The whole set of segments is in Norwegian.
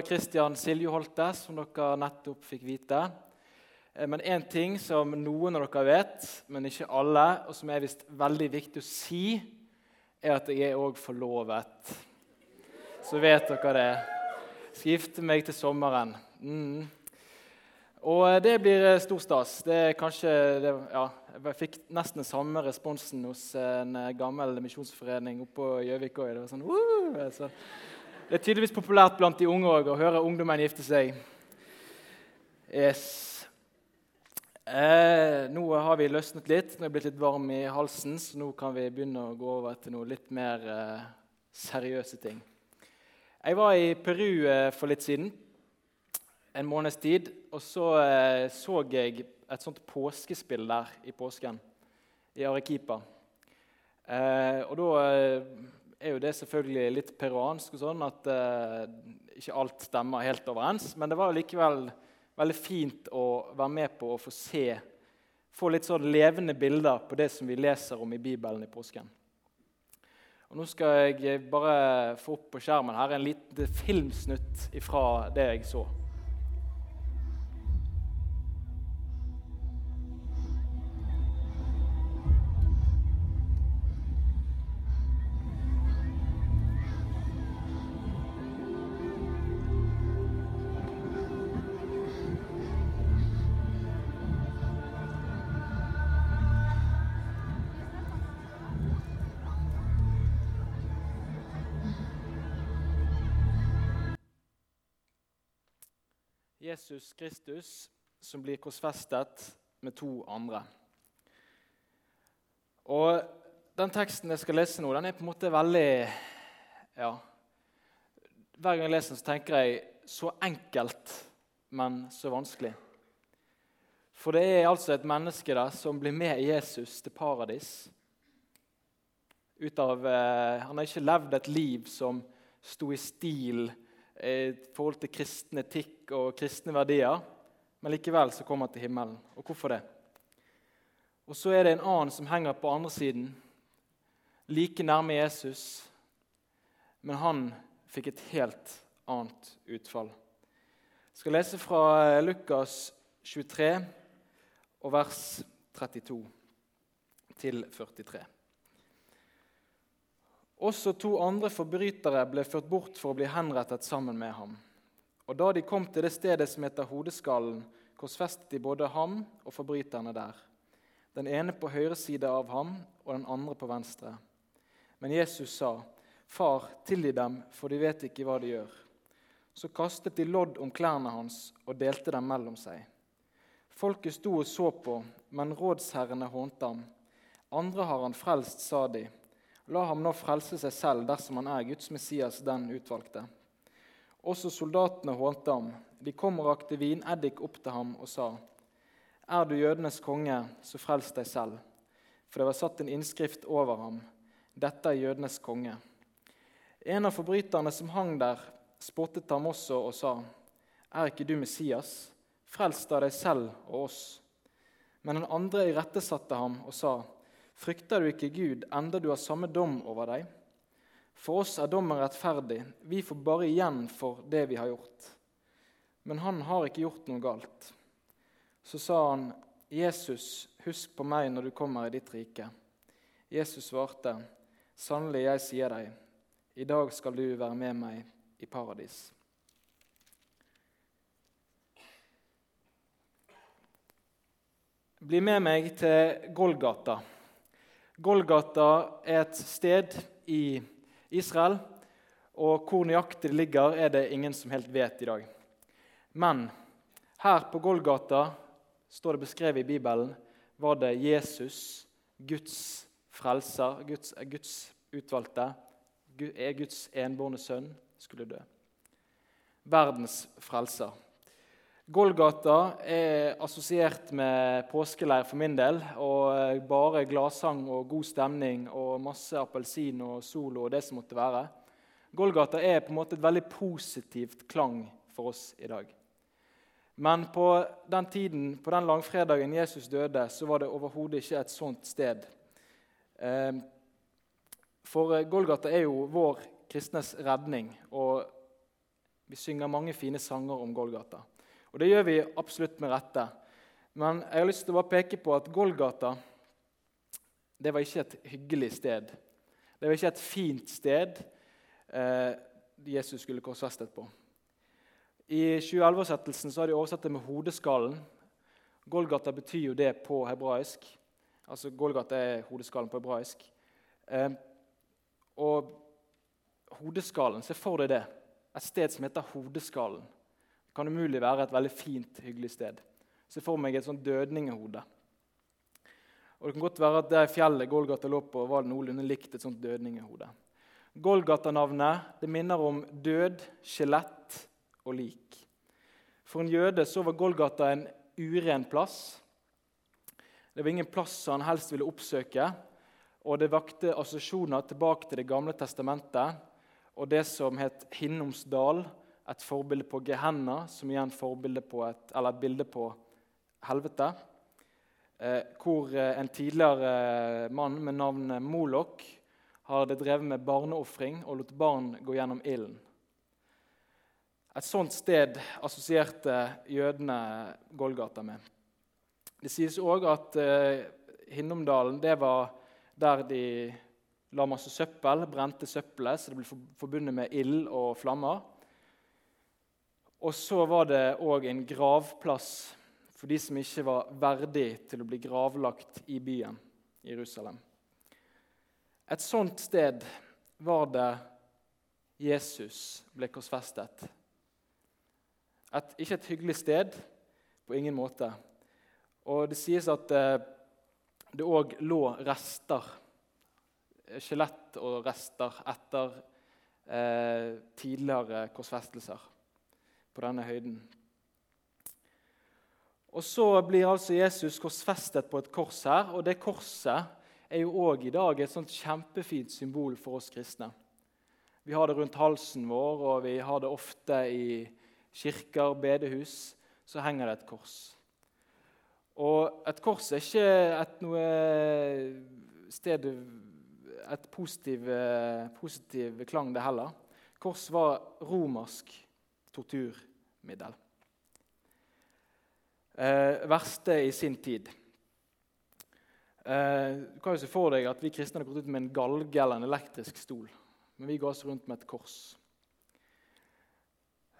Kristian Siljeholte, som dere nettopp fikk vite. Eh, men én ting som noen av dere vet, men ikke alle, og som er visst veldig viktig å si, er at jeg er òg forlovet. Så vet dere det. Skal gifte meg til sommeren. Mm. Og eh, det blir eh, stor stas. Det er kanskje, det, ja, jeg fikk nesten den samme responsen hos en gammel misjonsforening oppe på Gjøvik òg. Det var sånn, det er tydeligvis populært blant de unge også, å høre ungdommen gifte seg. Yes. Eh, nå har vi løsnet litt, nå er jeg blitt litt varm i halsen, så nå kan vi begynne å gå over til noe litt mer eh, seriøse ting. Jeg var i Peru eh, for litt siden, en måneds tid, og så eh, så jeg et sånt påskespill der i påsken, i Arequipa. Eh, og da eh, er jo det selvfølgelig litt peruansk, og sånn, at eh, ikke alt stemmer helt overens. Men det var likevel veldig fint å være med på å få se få litt sånn levende bilder på det som vi leser om i Bibelen i påsken. Og Nå skal jeg bare få opp på skjermen her en liten filmsnutt fra det jeg så. Jesus Kristus som blir korsfestet med to andre. Og Den teksten jeg skal lese nå, den er på en måte veldig ja, Hver gang jeg leser den, så tenker jeg så enkelt, men så vanskelig. For det er altså et menneske der som blir med Jesus til paradis. Av, eh, han har ikke levd et liv som sto i stil i forhold til kristen etikk og kristne verdier. Men likevel så kommer han til himmelen. Og hvorfor det? Og så er det en annen som henger på andre siden, like nærme Jesus. Men han fikk et helt annet utfall. Jeg skal lese fra Lukas 23 og vers 32 til 43. Også to andre forbrytere ble ført bort for å bli henrettet sammen med ham. Og Da de kom til det stedet som heter Hodeskallen, korsfestet de både ham og forbryterne der. Den ene på høyre side av ham og den andre på venstre. Men Jesus sa, 'Far, tilgi dem, for de vet ikke hva de gjør.' Så kastet de lodd om klærne hans og delte dem mellom seg. Folket sto og så på, men rådsherrene hånte ham. Andre har han frelst, sa de. La ham nå frelse seg selv dersom han er Guds Messias, den utvalgte. Også soldatene hånte ham. De kom og rakte vineddik opp til ham og sa:" Er du jødenes konge, så frels deg selv. For det var satt en innskrift over ham. Dette er jødenes konge. En av forbryterne som hang der, spottet ham også og sa:" Er ikke du Messias? Frels da deg selv og oss. Men den andre irettesatte ham og sa:" Frykter du ikke Gud, enda du har samme dom over deg? For oss er dommen rettferdig. Vi får bare igjen for det vi har gjort. Men han har ikke gjort noe galt. Så sa han, 'Jesus, husk på meg når du kommer i ditt rike.' Jesus svarte, 'Sannelig, jeg sier deg, i dag skal du være med meg i paradis.' Bli med meg til Golgata. Golgata er et sted i Israel, og hvor nøyaktig det ligger, er det ingen som helt vet i dag. Men her på Golgata står det beskrevet i Bibelen var det Jesus, Guds frelser, Guds, Guds utvalgte, Guds enbårne sønn, skulle dø. Verdens frelser. Golgata er assosiert med påskeleir for min del. og Bare gladsang og god stemning og masse appelsin og sol og det som måtte være. Golgata er på en måte et veldig positivt klang for oss i dag. Men på den tiden, på den langfredagen Jesus døde, så var det overhodet ikke et sånt sted. Ehm, for Golgata er jo vår kristnes redning. og Vi synger mange fine sanger om Golgata. Og det gjør vi absolutt med rette. Men jeg har lyst til å bare peke på at Golgata det var ikke et hyggelig sted. Det var ikke et fint sted eh, Jesus skulle korsfestet på. I 2011-oversettelsen har de oversatt det med 'hodeskallen'. Golgata betyr jo det på hebraisk. Altså Golgata er hodeskallen på hebraisk. Eh, og hodeskallen, se for deg det. Et sted som heter Hodeskallen. Kan umulig være et veldig fint, hyggelig sted. Se for meg et sånt dødningehode. Og Det kan godt være at det fjellet Golgata lå på, var noenlunde likt et sånt dødningehode. Golgata-navnet det minner om død, skjelett og lik. For en jøde så var Golgata en uren plass. Det var ingen plass han helst ville oppsøke. Og det vakte assosiasjoner tilbake til Det gamle testamentet og det som het Hinnomsdal, et forbilde på Gehenna, som igjen på et, bilde på helvete. Eh, hvor eh, en tidligere mann med navnet Molok hadde drevet med barneofring og lot barn gå gjennom ilden. Et sånt sted assosierte jødene Golgata med. Det sies òg at eh, Hinnomdalen det var der de la masse søppel, brente søppelet, så det ble forbundet med ild og flammer. Og så var det òg en gravplass for de som ikke var verdig til å bli gravlagt i byen Jerusalem. Et sånt sted var det Jesus ble korsfestet. Et, ikke et hyggelig sted på ingen måte. Og det sies at eh, det òg lå rester, skjelett og rester, etter eh, tidligere korsfestelser på denne høyden. Og Så blir altså Jesus korsfestet på et kors her, og det korset er jo òg i dag et sånt kjempefint symbol for oss kristne. Vi har det rundt halsen vår, og vi har det ofte i kirker, bedehus, så henger det et kors. Og et kors er ikke et noe sted Et positiv, positiv klang, det heller. Kors var romersk torturmiddel. Eh, verste i sin tid. Eh, du kan jo se for deg at Vi kristne hadde gått ut med en galge eller en elektrisk stol. Men vi ga oss rundt med et kors.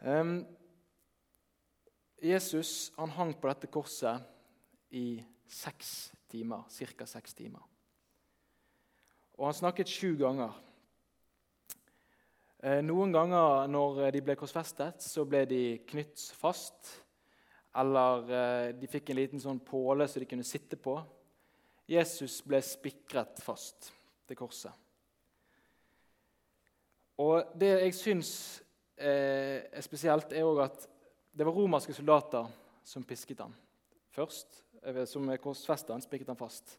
Eh, Jesus han hang på dette korset i seks timer, ca. seks timer. Og han snakket sju ganger. Eh, noen ganger når de ble korsfestet, så ble de knytt fast. Eller eh, de fikk en liten sånn påle så de kunne sitte på. Jesus ble spikret fast til korset. Og Det jeg syns eh, er spesielt, er òg at det var romerske soldater som pisket han først. Som korsfestet han, spikket han fast.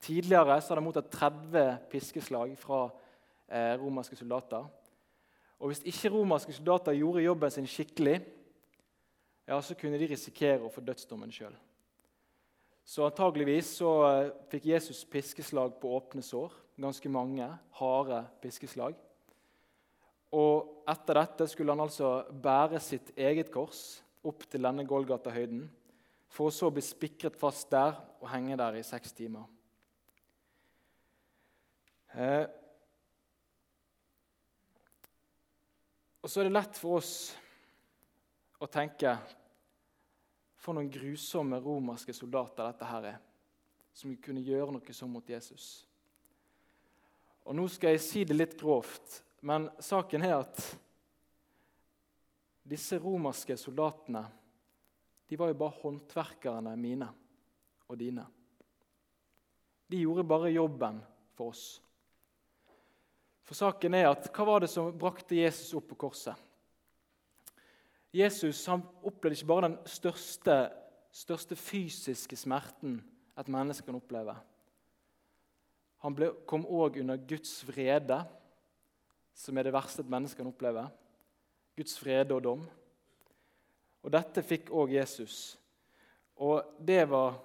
Tidligere så hadde han mottatt 30 piskeslag fra eh, romerske soldater. Og Hvis ikke romerske soldater gjorde jobben sin skikkelig, ja, så kunne de risikere å få dødsdommen sjøl. Så antageligvis så eh, fikk Jesus piskeslag på åpne sår. Ganske mange harde piskeslag. Og etter dette skulle han altså bære sitt eget kors opp til denne Golgata-høyden, for å så bli spikret fast der og henge der i seks timer. Eh, og så er det lett for oss å tenke For noen grusomme romerske soldater dette her er, som kunne gjøre noe sånn mot Jesus. Og Nå skal jeg si det litt grovt, men saken er at disse romerske soldatene de var jo bare håndverkerne mine og dine. De gjorde bare jobben for oss. For saken er at Hva var det som brakte Jesus opp på korset? Jesus han opplevde ikke bare den største, største fysiske smerten et menneske kan oppleve. Han ble, kom òg under Guds vrede, som er det verste et menneske kan oppleve. Guds vrede og dom. Og Dette fikk òg Jesus. Og det var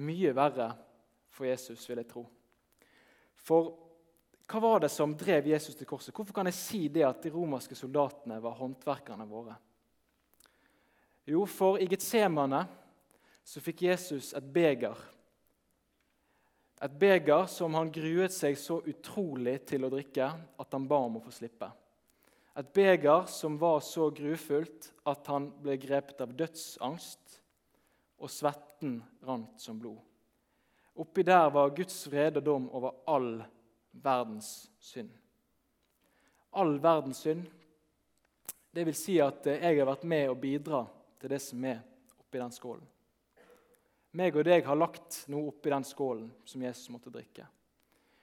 mye verre for Jesus, vil jeg tro. For hva var det som drev Jesus til korset? Hvorfor kan jeg si det at de romerske soldatene var håndverkerne våre? Jo, for i Getsemane så fikk Jesus et beger. Et beger som han gruet seg så utrolig til å drikke at han ba om å få slippe. Et beger som var så grufullt at han ble grepet av dødsangst, og svetten rant som blod. Oppi der var Guds vrede og dom over all verdens synd. All verdens synd. Det vil si at eh, jeg har vært med å bidra til det som er oppi den skålen. Meg og deg har lagt noe oppi den skålen som Jesus måtte drikke.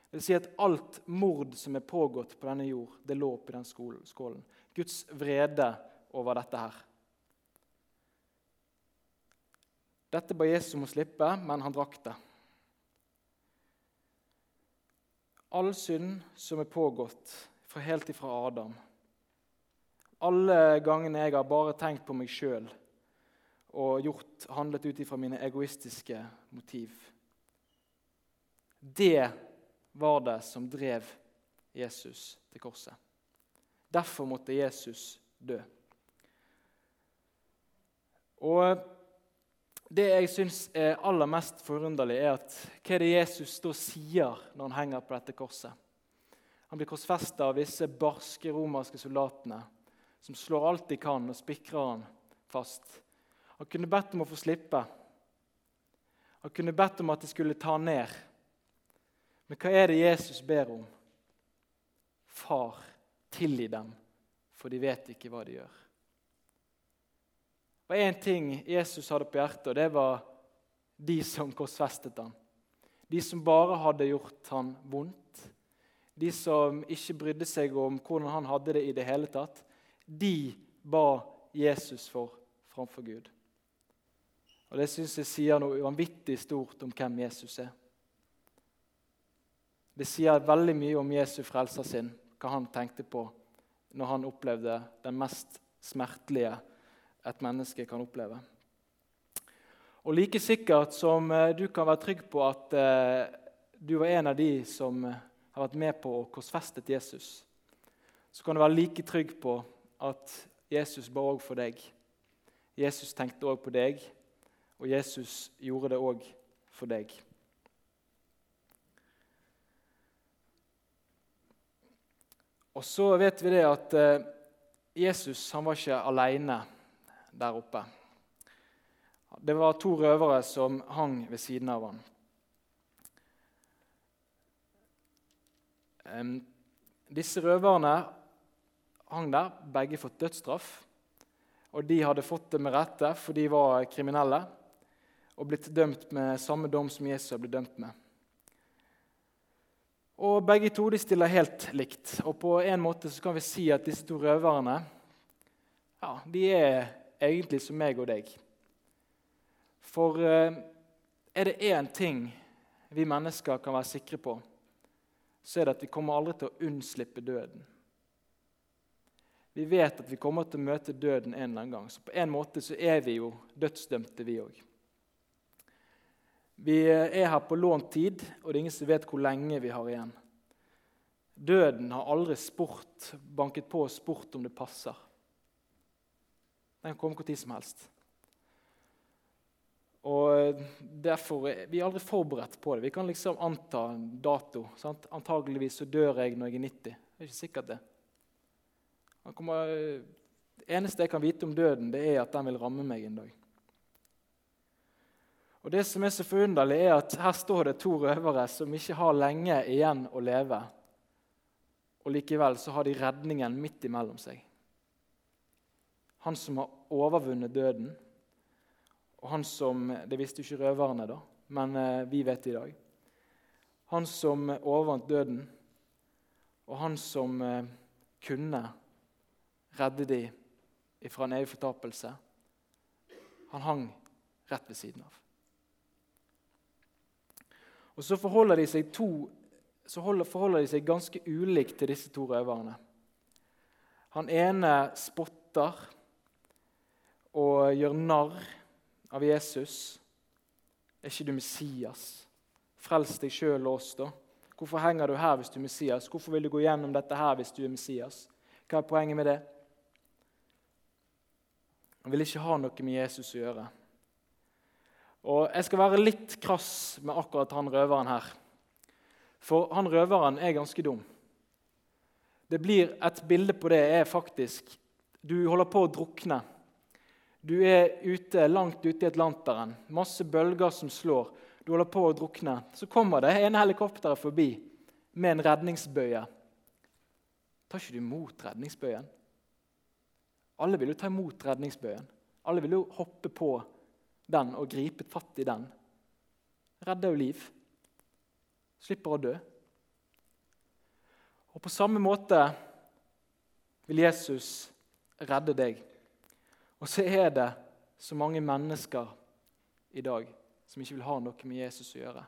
Det vil si at Alt mord som er pågått på denne jord, det lå oppi den skålen. Guds vrede over dette her. Dette ba Jesus om å slippe, men han drakk det. All synd som er pågått fra helt ifra Adam. Alle gangene jeg har bare tenkt på meg sjøl og gjort, handlet ut ifra mine egoistiske motiv. Det var det som drev Jesus til korset. Derfor måtte Jesus dø. Og det jeg syns er aller mest forunderlig, er at hva er det Jesus da sier når han henger på dette korset? Han blir korsfesta av disse barske romerske soldatene som slår alt de kan og spikrer han fast. Han kunne bedt om å få slippe. Han kunne bedt om at de skulle ta han ned. Men hva er det Jesus ber om? Far, tilgi dem, for de vet ikke hva de gjør var én ting Jesus hadde på hjertet, og det var de som korsfestet ham. De som bare hadde gjort ham vondt, de som ikke brydde seg om hvordan han hadde det i det hele tatt, de ba Jesus for framfor Gud. Og Det syns jeg sier noe vanvittig stort om hvem Jesus er. Det sier veldig mye om Jesu frelser sin, hva han tenkte på når han opplevde den mest smertelige et menneske kan oppleve. Og Like sikkert som eh, du kan være trygg på at eh, du var en av de som eh, har vært med på å korsfestet Jesus, så kan du være like trygg på at Jesus ba òg for deg. Jesus tenkte òg på deg, og Jesus gjorde det òg for deg. Og så vet vi det at Jesus han var ikke alene der oppe. Det var to røvere som hang ved siden av han. Disse røverne hang der, begge fått dødsstraff. Og de hadde fått det med rette, for de var kriminelle og blitt dømt med samme dom som Jesus ble dømt med. Og Begge to de stiller helt likt. Og På en måte så kan vi si at disse to røverne ja, de er egentlig som meg og deg. For eh, er det én ting vi mennesker kan være sikre på, så er det at vi kommer aldri til å unnslippe døden. Vi vet at vi kommer til å møte døden en eller annen gang. Så på en måte så er vi jo dødsdømte, vi òg. Vi er her på lånt tid, og det er ingen som vet hvor lenge vi har igjen. Døden har aldri spurt, banket på og spurt om det passer. Den kan komme når som helst. Og derfor Vi er aldri forberedt på det. Vi kan liksom anta dato. Sant? Antageligvis så dør jeg når jeg er 90. Det er ikke sikkert det. Kommer, det eneste jeg kan vite om døden, det er at den vil ramme meg en dag. Og Det som er så forunderlig, er at her står det to røvere som ikke har lenge igjen å leve. Og Likevel så har de redningen midt imellom seg. Han som har overvunnet døden. Og han som Det visste jo ikke røverne, da, men eh, vi vet det i dag. Han som overvant døden, og han som eh, kunne redde de fra en evig fortapelse. Han hang rett ved siden av. Og Så forholder de seg, to, så forholder de seg ganske ulikt til disse to røverne. Han ene spotter og gjør narr av Jesus. Er ikke du Messias? Frels deg sjøl og oss, da. Hvorfor henger du her hvis du er Messias? Hvorfor vil du gå gjennom dette her hvis du er Messias? Hva er poenget med det? Han vil ikke ha noe med Jesus å gjøre. Og Jeg skal være litt krass med akkurat han røveren her. For han røveren er ganske dum. Det blir Et bilde på det er faktisk Du holder på å drukne. Du er ute, langt ute i Atlanteren. Masse bølger som slår. Du holder på å drukne. Så kommer det en helikopter forbi med en redningsbøye. Tar ikke du imot redningsbøyen? Alle vil jo ta imot redningsbøyen. Alle vil jo hoppe på den og gripe fatt i den. Redder jo liv. Slipper å dø. Og På samme måte vil Jesus redde deg. Og så er det så mange mennesker i dag som ikke vil ha noe med Jesus å gjøre.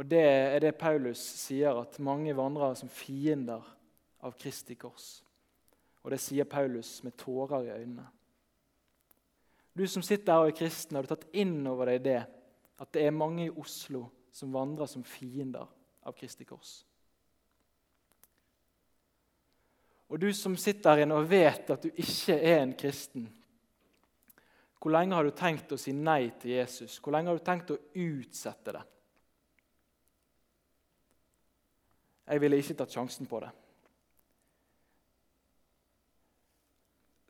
Og Det er det Paulus sier, at mange vandrer som fiender av Kristi kors. Og det sier Paulus med tårer i øynene. Du som sitter her og er kristen, har du tatt inn over deg det at det er mange i Oslo som vandrer som fiender av Kristi kors? Og du som sitter inne og vet at du ikke er en kristen, hvor lenge har du tenkt å si nei til Jesus? Hvor lenge har du tenkt å utsette det? Jeg ville ikke tatt sjansen på det.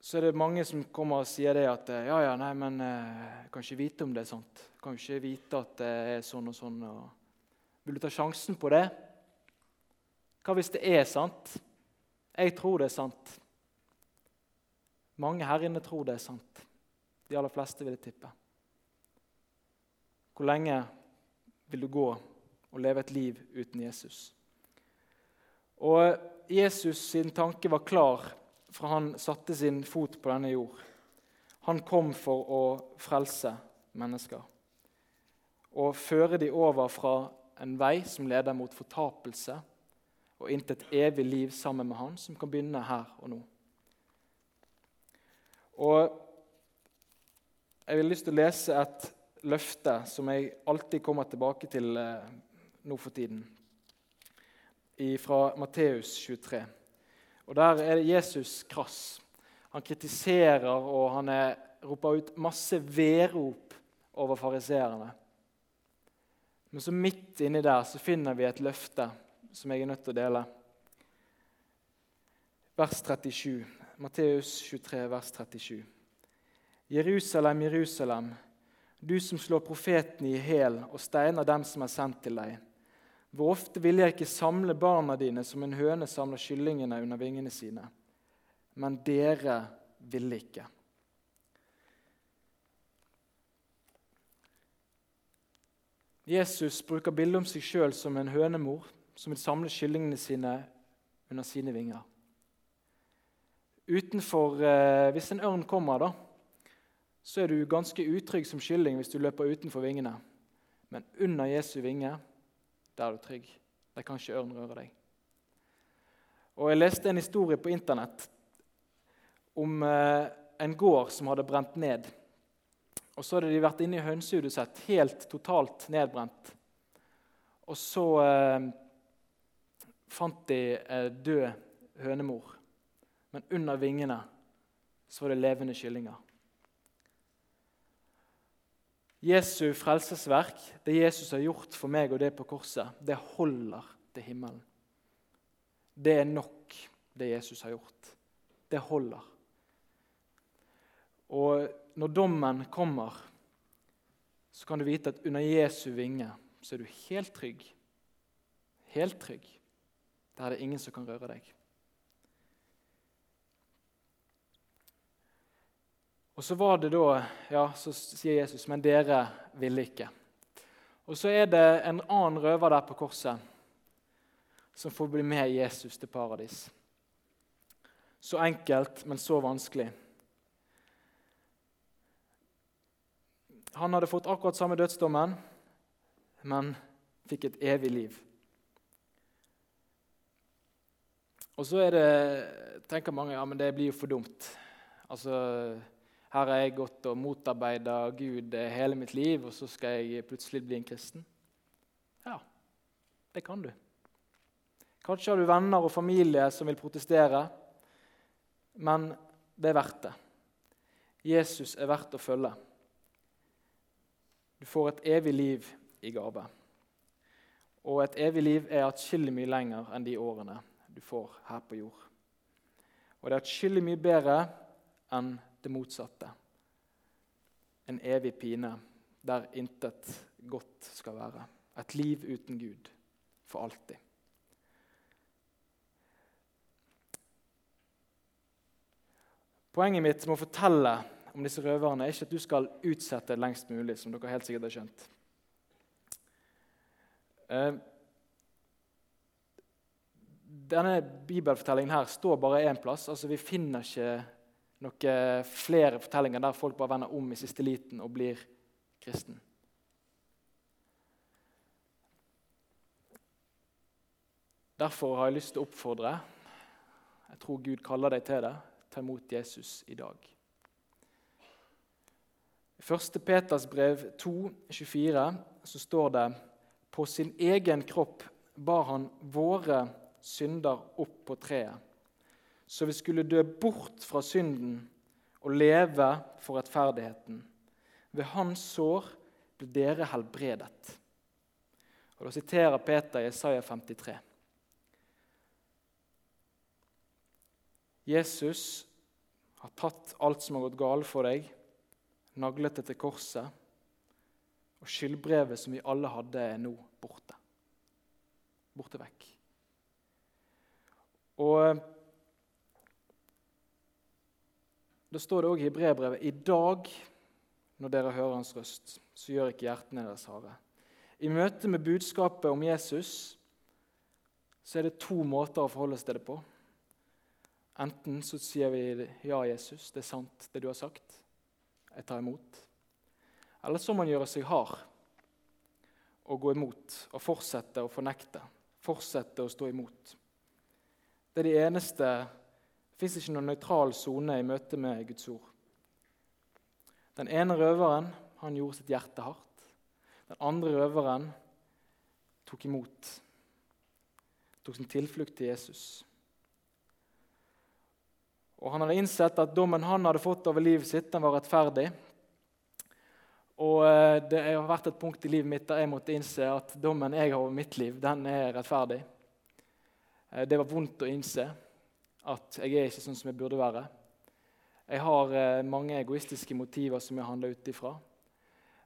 så er det mange som kommer og sier det at ja, ja, nei, men jeg eh, kan ikke vite om det er sant. Jeg kan ikke vite at det er sånn og sånn. Og vil du ta sjansen på det? Hva hvis det er sant? Jeg tror det er sant. Mange her inne tror det er sant. De aller fleste vil jeg tippe. Hvor lenge vil du gå og leve et liv uten Jesus? Og Jesus sin tanke var klar fra han satte sin fot på denne jord. Han kom for å frelse mennesker og føre dem over fra en vei som leder mot fortapelse, og inn til et evig liv sammen med han, som kan begynne her og nå. Og Jeg vil lyst til å lese et løfte som jeg alltid kommer tilbake til eh, nå for tiden, fra Matteus 23. Og Der er Jesus krass. Han kritiserer og han er, roper ut masse vedrop over fariseerne. Men så midt inni der så finner vi et løfte som jeg er nødt til å dele. Vers 37. Matteus 23, vers 37. Jerusalem, Jerusalem, du som slår profeten i hæl og steiner dem som er sendt til deg. Hvor ofte ville jeg ikke samle barna dine som en høne samler kyllingene under vingene sine? Men dere ville ikke. Jesus bruker bildet om seg sjøl som en hønemor som vil samle kyllingene sine under sine vinger. Utenfor, eh, Hvis en ørn kommer, da, så er du ganske utrygg som kylling hvis du løper utenfor vingene. Men under Jesu vinge der er du trygg. Der kan ikke ørn røre deg. Og Jeg leste en historie på Internett om eh, en gård som hadde brent ned. Og Så hadde de vært inne i hønsehudet sitt, helt totalt nedbrent. Og så eh, fant de eh, død hønemor. Men under vingene så var det levende kyllinger. Jesu frelsesverk, det Jesus har gjort for meg og det på korset, det holder til himmelen. Det er nok, det Jesus har gjort. Det holder. Og når dommen kommer, så kan du vite at under Jesu vinge så er du helt trygg. Helt trygg. Der er det ingen som kan røre deg. Og så var det da, ja, så sier Jesus, men dere ville ikke. Og så er det en annen røver der på korset som får bli med Jesus til paradis. Så enkelt, men så vanskelig. Han hadde fått akkurat samme dødsdommen, men fikk et evig liv. Og så er det, tenker mange ja, men det blir jo for dumt. Altså, her har jeg gått og motarbeida Gud hele mitt liv, og så skal jeg plutselig bli en kristen. Ja, Det kan du. Kanskje har du venner og familie som vil protestere, men det er verdt det. Jesus er verdt å følge. Du får et evig liv i gave. Og et evig liv er atskillig mye lenger enn de årene du får her på jord. Og det er atskillig mye bedre enn det motsatte. En evig pine der intet godt skal være. Et liv uten Gud for alltid. Poenget mitt med å fortelle om disse røverne er ikke at du skal utsette lengst mulig. som dere helt sikkert har skjønt. Denne bibelfortellingen her står bare én plass. altså Vi finner ikke noen flere fortellinger der folk bare vender om i siste liten og blir kristen. Derfor har jeg lyst til å oppfordre Jeg tror Gud kaller deg til det. Ta imot Jesus i dag. I 1. Peters brev 2, 24, så står det på sin egen kropp bar han våre synder opp på treet, så vi skulle dø bort fra synden og leve for rettferdigheten. Ved hans sår ble dere helbredet. Og Da siterer Peter Jesaja 53. Jesus har tatt alt som har gått galt for deg, naglet det til korset, og skyldbrevet som vi alle hadde, er nå borte. Borte vekk. Og eh, Da står det òg i brevbrevet i dag, når dere hører hans røst, så gjør ikke hjertene deres harde. I møte med budskapet om Jesus så er det to måter å forholde seg til det på. Enten så sier vi ja, Jesus, det er sant, det du har sagt. Jeg tar imot. Eller så må man gjøre seg hard og gå imot og fortsette å fornekte. Fortsette å stå imot. Det er de eneste Det fins ikke noen nøytral sone i møte med Guds ord. Den ene røveren han gjorde sitt hjerte hardt. Den andre røveren tok imot. Tok sin tilflukt til Jesus. Og Han hadde innsett at dommen han hadde fått over livet sitt, den var rettferdig. Og eh, Det har vært et punkt i livet mitt der jeg måtte innse at dommen jeg har over mitt liv, den er rettferdig. Eh, det var vondt å innse at jeg er ikke sånn som jeg burde være. Jeg har eh, mange egoistiske motiver som jeg handler ut ifra.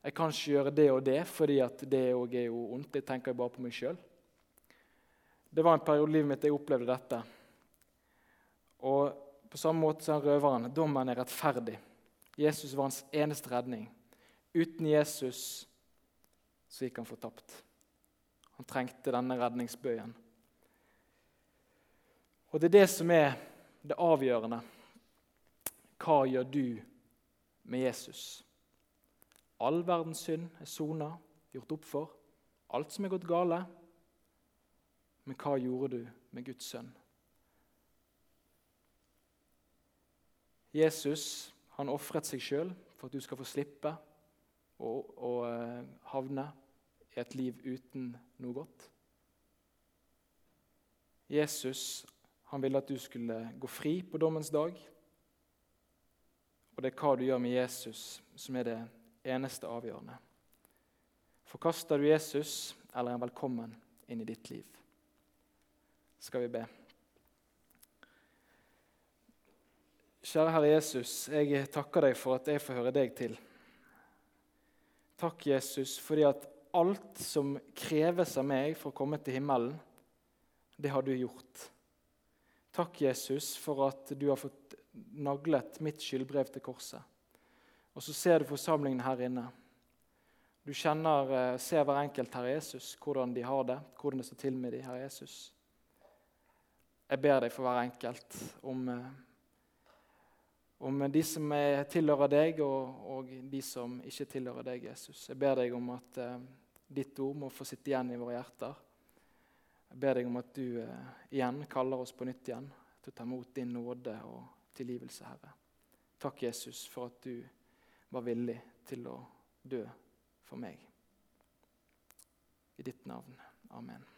Jeg kan ikke gjøre det og det, fordi det òg er jo ondt. Jeg tenker bare på meg sjøl. Det var en periode i livet mitt jeg opplevde dette. Og på samme måte som røveren. Dommen er rettferdig. Jesus var hans eneste redning. Uten Jesus så gikk han fortapt. Han trengte denne redningsbøyen. Og det er det som er det avgjørende. Hva gjør du med Jesus? All verdens synd er sona, gjort opp for. Alt som er gått gale. Men hva gjorde du med Guds sønn? Jesus han ofret seg sjøl for at du skal få slippe å, og eh, havne i et liv uten noe godt. Jesus han ville at du skulle gå fri på dommens dag. Og det er hva du gjør med Jesus, som er det eneste avgjørende. Forkaster du Jesus, eller er han velkommen inn i ditt liv? Skal vi be. Kjære Herre Jesus, jeg takker deg for at jeg får høre deg til. Takk, Jesus, fordi at alt som kreves av meg for å komme til himmelen, det har du gjort. Takk, Jesus, for at du har fått naglet mitt skyldbrev til korset. Og så ser du forsamlingen her inne. Du kjenner, eh, ser hver enkelt, Herre Jesus, hvordan de har det, hvordan det står til med de, Herre Jesus. Jeg ber deg for hver enkelt om eh, om de som er, tilhører deg, og, og, de som ikke tilhører deg, Jesus. Jeg ber deg om at eh, ditt ord må få sitte igjen i våre hjerter. Jeg ber deg om at du eh, igjen kaller oss på nytt igjen til å ta imot din nåde og tilgivelse, Herre. Takk, Jesus, for at du var villig til å dø for meg. I ditt navn. Amen.